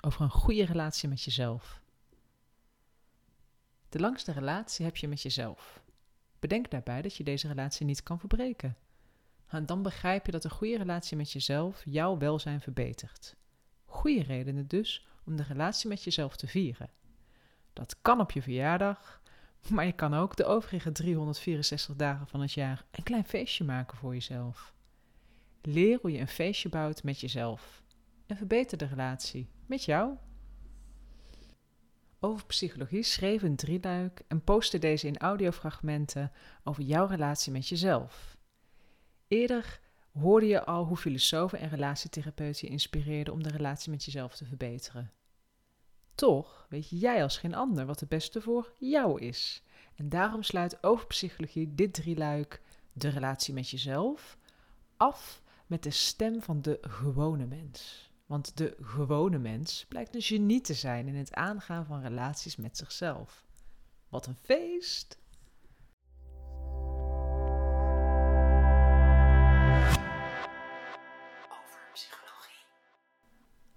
over een goede relatie met jezelf. De langste relatie heb je met jezelf. Bedenk daarbij dat je deze relatie niet kan verbreken. En dan begrijp je dat een goede relatie met jezelf jouw welzijn verbetert. Goede redenen dus om de relatie met jezelf te vieren. Dat kan op je verjaardag, maar je kan ook de overige 364 dagen van het jaar een klein feestje maken voor jezelf. Leer hoe je een feestje bouwt met jezelf en verbeter de relatie met jou. Over psychologie schreef een drieluik en postte deze in audiofragmenten over jouw relatie met jezelf. Eerder hoorde je al hoe filosofen en relatietherapeuten je inspireerden om de relatie met jezelf te verbeteren. Toch weet jij als geen ander wat het beste voor jou is. En daarom sluit over psychologie dit drieluik, de relatie met jezelf, af met de stem van de gewone mens. Want de gewone mens blijkt een genie te zijn in het aangaan van relaties met zichzelf. Wat een feest! Over psychologie.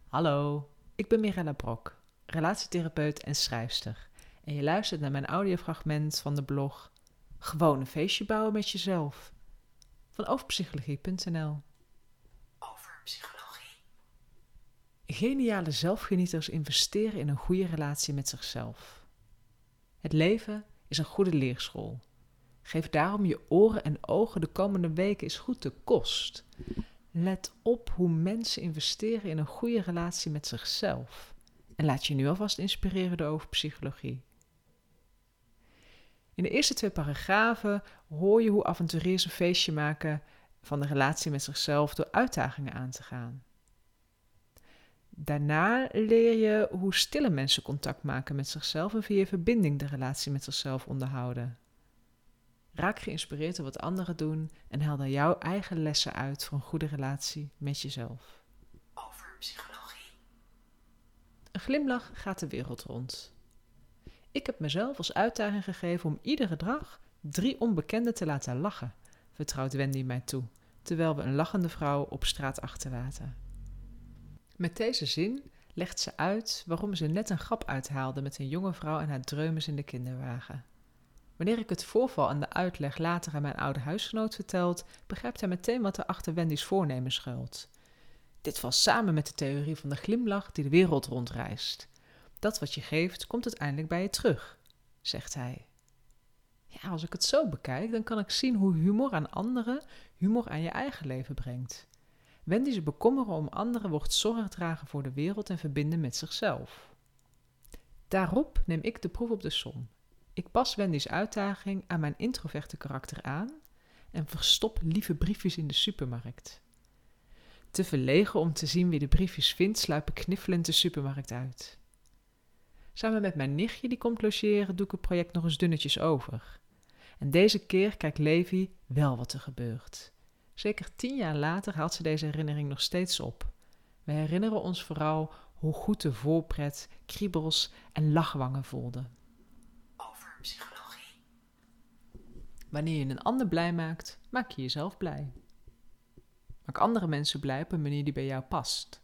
Hallo, ik ben Mirella Brok, relatietherapeut en schrijfster. En je luistert naar mijn audiofragment van de blog Gewoon een feestje bouwen met jezelf van overpsychologie.nl. Over psychologie. Geniale zelfgenieters investeren in een goede relatie met zichzelf. Het leven is een goede leerschool. Geef daarom je oren en ogen de komende weken eens goed de kost. Let op hoe mensen investeren in een goede relatie met zichzelf. En laat je nu alvast inspireren door over psychologie. In de eerste twee paragrafen hoor je hoe avonturiers een feestje maken van de relatie met zichzelf door uitdagingen aan te gaan. Daarna leer je hoe stille mensen contact maken met zichzelf en via verbinding de relatie met zichzelf onderhouden. Raak geïnspireerd door wat anderen doen en haal dan jouw eigen lessen uit voor een goede relatie met jezelf. Over psychologie. Een glimlach gaat de wereld rond. Ik heb mezelf als uitdaging gegeven om iedere dag drie onbekenden te laten lachen, vertrouwt Wendy mij toe, terwijl we een lachende vrouw op straat achterlaten. Met deze zin legt ze uit waarom ze net een grap uithaalde met een jonge vrouw en haar dreumes in de kinderwagen. Wanneer ik het voorval en de uitleg later aan mijn oude huisgenoot vertelt, begrijpt hij meteen wat er achter Wendy's voornemen schuilt. Dit valt samen met de theorie van de glimlach die de wereld rondreist. Dat wat je geeft, komt uiteindelijk bij je terug, zegt hij. Ja, als ik het zo bekijk, dan kan ik zien hoe humor aan anderen humor aan je eigen leven brengt. Wendy zich bekommeren om anderen wordt zorg dragen voor de wereld en verbinden met zichzelf. Daarop neem ik de proef op de som. Ik pas Wendy's uitdaging aan mijn introverte karakter aan en verstop lieve briefjes in de supermarkt. Te verlegen om te zien wie de briefjes vindt, sluip ik kniffelend de supermarkt uit. Samen met mijn nichtje die komt logeren, doe ik het project nog eens dunnetjes over. En deze keer kijkt Levi wel wat er gebeurt. Zeker tien jaar later haalt ze deze herinnering nog steeds op. We herinneren ons vooral hoe goed de voorpret, kriebels en lachwangen voelden. Over psychologie. Wanneer je een ander blij maakt, maak je jezelf blij. Maak andere mensen blij op een manier die bij jou past.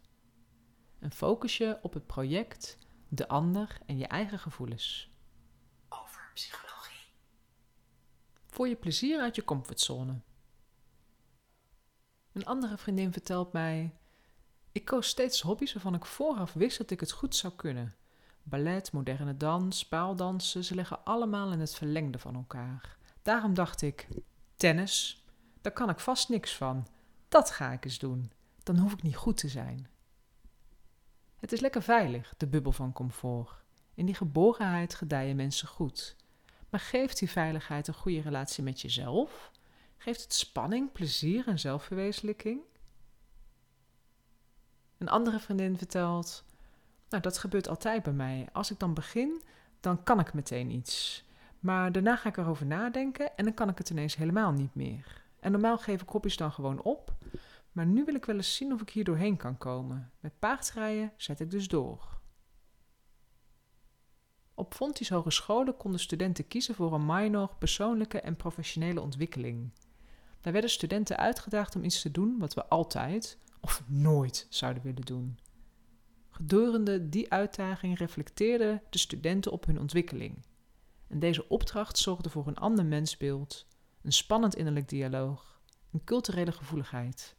En focus je op het project, de ander en je eigen gevoelens. Over psychologie. Voor je plezier uit je comfortzone. Een andere vriendin vertelt mij: Ik koos steeds hobby's waarvan ik vooraf wist dat ik het goed zou kunnen. Ballet, moderne dans, paaldansen, ze liggen allemaal in het verlengde van elkaar. Daarom dacht ik: tennis, daar kan ik vast niks van. Dat ga ik eens doen. Dan hoef ik niet goed te zijn. Het is lekker veilig, de bubbel van comfort. In die geborenheid gedijen mensen goed. Maar geeft die veiligheid een goede relatie met jezelf? Geeft het spanning, plezier en zelfverwezenlijking? Een andere vriendin vertelt: Nou, dat gebeurt altijd bij mij. Als ik dan begin, dan kan ik meteen iets. Maar daarna ga ik erover nadenken en dan kan ik het ineens helemaal niet meer. En normaal geef ik hobby's dan gewoon op. Maar nu wil ik wel eens zien of ik hier doorheen kan komen. Met paardrijden zet ik dus door. Op Fontys Hogescholen konden studenten kiezen voor een minor persoonlijke en professionele ontwikkeling. Daar werden studenten uitgedaagd om iets te doen wat we altijd of nooit zouden willen doen. Gedurende die uitdaging reflecteerden de studenten op hun ontwikkeling. En deze opdracht zorgde voor een ander mensbeeld, een spannend innerlijk dialoog, een culturele gevoeligheid.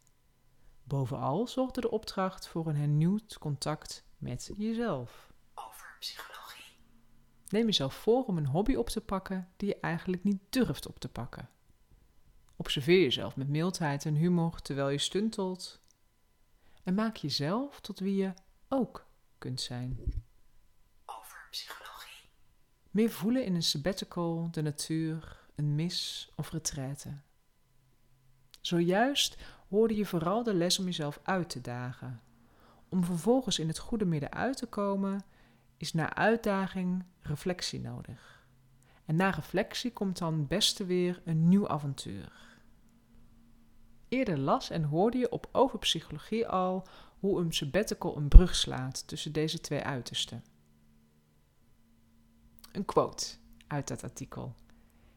Bovenal zorgde de opdracht voor een hernieuwd contact met jezelf. Over psychologie. Neem jezelf voor om een hobby op te pakken die je eigenlijk niet durft op te pakken. Observeer jezelf met mildheid en humor terwijl je stuntelt. En maak jezelf tot wie je ook kunt zijn. Over psychologie. Meer voelen in een sabbatical, de natuur, een mis of retraite. Zojuist hoorde je vooral de les om jezelf uit te dagen. Om vervolgens in het goede midden uit te komen, is na uitdaging reflectie nodig. En na reflectie komt dan beste weer een nieuw avontuur. Eerder las en hoorde je op overpsychologie al hoe een sabbatical een brug slaat tussen deze twee uitersten. Een quote uit dat artikel.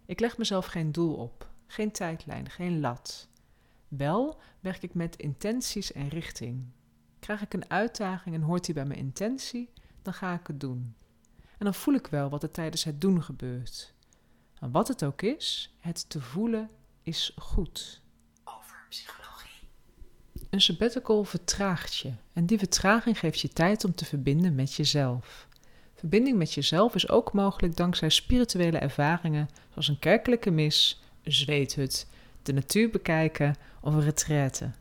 Ik leg mezelf geen doel op, geen tijdlijn, geen lat. Wel werk ik met intenties en richting. Krijg ik een uitdaging en hoort die bij mijn intentie, dan ga ik het doen. En dan voel ik wel wat er tijdens het doen gebeurt. En wat het ook is, het te voelen is goed. Psychologie. Een sabbatical vertraagt je en die vertraging geeft je tijd om te verbinden met jezelf. Verbinding met jezelf is ook mogelijk dankzij spirituele ervaringen zoals een kerkelijke mis, een zweethut de natuur bekijken of een retraite.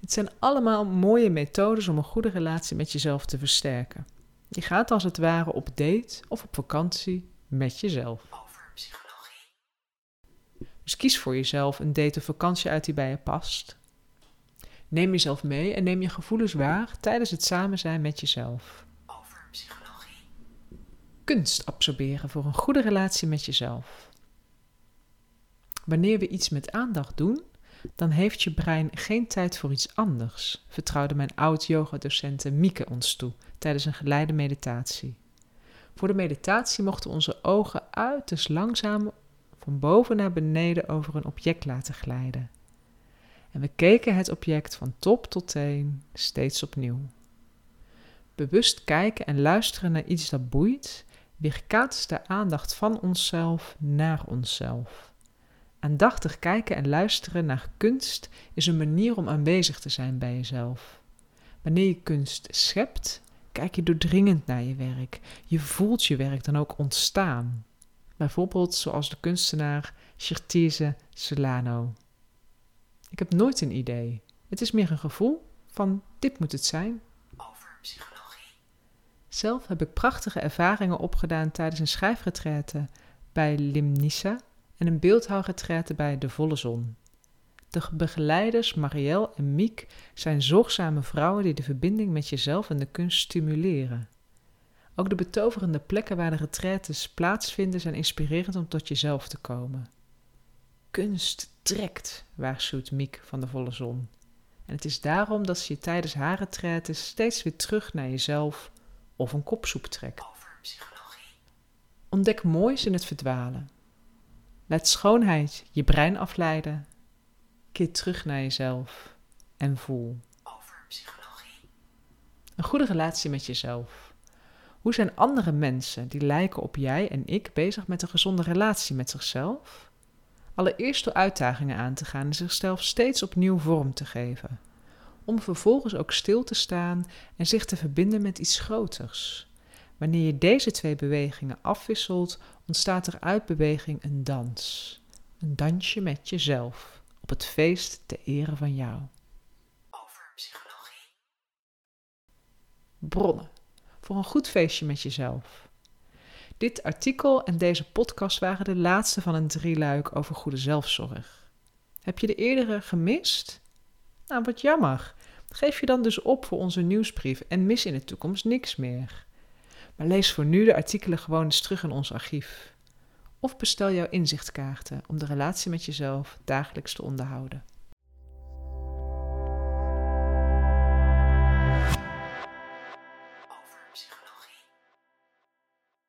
Het zijn allemaal mooie methodes om een goede relatie met jezelf te versterken. Je gaat als het ware op date of op vakantie met jezelf. Over psychologie. Dus kies voor jezelf een date of vakantie uit die bij je past. Neem jezelf mee en neem je gevoelens waar tijdens het samen zijn met jezelf. Over psychologie. Kunst absorberen voor een goede relatie met jezelf. Wanneer we iets met aandacht doen, dan heeft je brein geen tijd voor iets anders, vertrouwde mijn oud-yoga-docente Mieke ons toe tijdens een geleide meditatie. Voor de meditatie mochten onze ogen uiterst langzaam van boven naar beneden over een object laten glijden. En we keken het object van top tot teen steeds opnieuw. Bewust kijken en luisteren naar iets dat boeit, weerkaatst de aandacht van onszelf naar onszelf. Aandachtig kijken en luisteren naar kunst is een manier om aanwezig te zijn bij jezelf. Wanneer je kunst schept, kijk je doordringend naar je werk. Je voelt je werk dan ook ontstaan. Bijvoorbeeld zoals de kunstenaar Chertise Solano. Ik heb nooit een idee. Het is meer een gevoel van dit moet het zijn. Over psychologie. Zelf heb ik prachtige ervaringen opgedaan tijdens een schrijfretraite bij Limnissa en een beeldhouwretraite bij De Volle Zon. De begeleiders Marielle en Miek zijn zorgzame vrouwen die de verbinding met jezelf en de kunst stimuleren. Ook de betoverende plekken waar de retraites plaatsvinden zijn inspirerend om tot jezelf te komen. Kunst trekt, waarschuwt Miek van de Volle Zon. En het is daarom dat ze je tijdens haar retraites steeds weer terug naar jezelf of een kopsoep trekt. Ontdek moois in het verdwalen. Laat schoonheid je brein afleiden. Keer terug naar jezelf en voel. Over psychologie. Een goede relatie met jezelf. Hoe zijn andere mensen die lijken op jij en ik bezig met een gezonde relatie met zichzelf? Allereerst door uitdagingen aan te gaan en zichzelf steeds opnieuw vorm te geven. Om vervolgens ook stil te staan en zich te verbinden met iets groters. Wanneer je deze twee bewegingen afwisselt, ontstaat er uit beweging een dans. Een dansje met jezelf, op het feest ter ere van jou. Over psychologie. Bronnen. Voor een goed feestje met jezelf. Dit artikel en deze podcast waren de laatste van een drieluik over goede zelfzorg. Heb je de eerdere gemist? Nou, wat jammer. Geef je dan dus op voor onze nieuwsbrief en mis in de toekomst niks meer. Maar lees voor nu de artikelen gewoon eens terug in ons archief. Of bestel jouw inzichtkaarten om de relatie met jezelf dagelijks te onderhouden.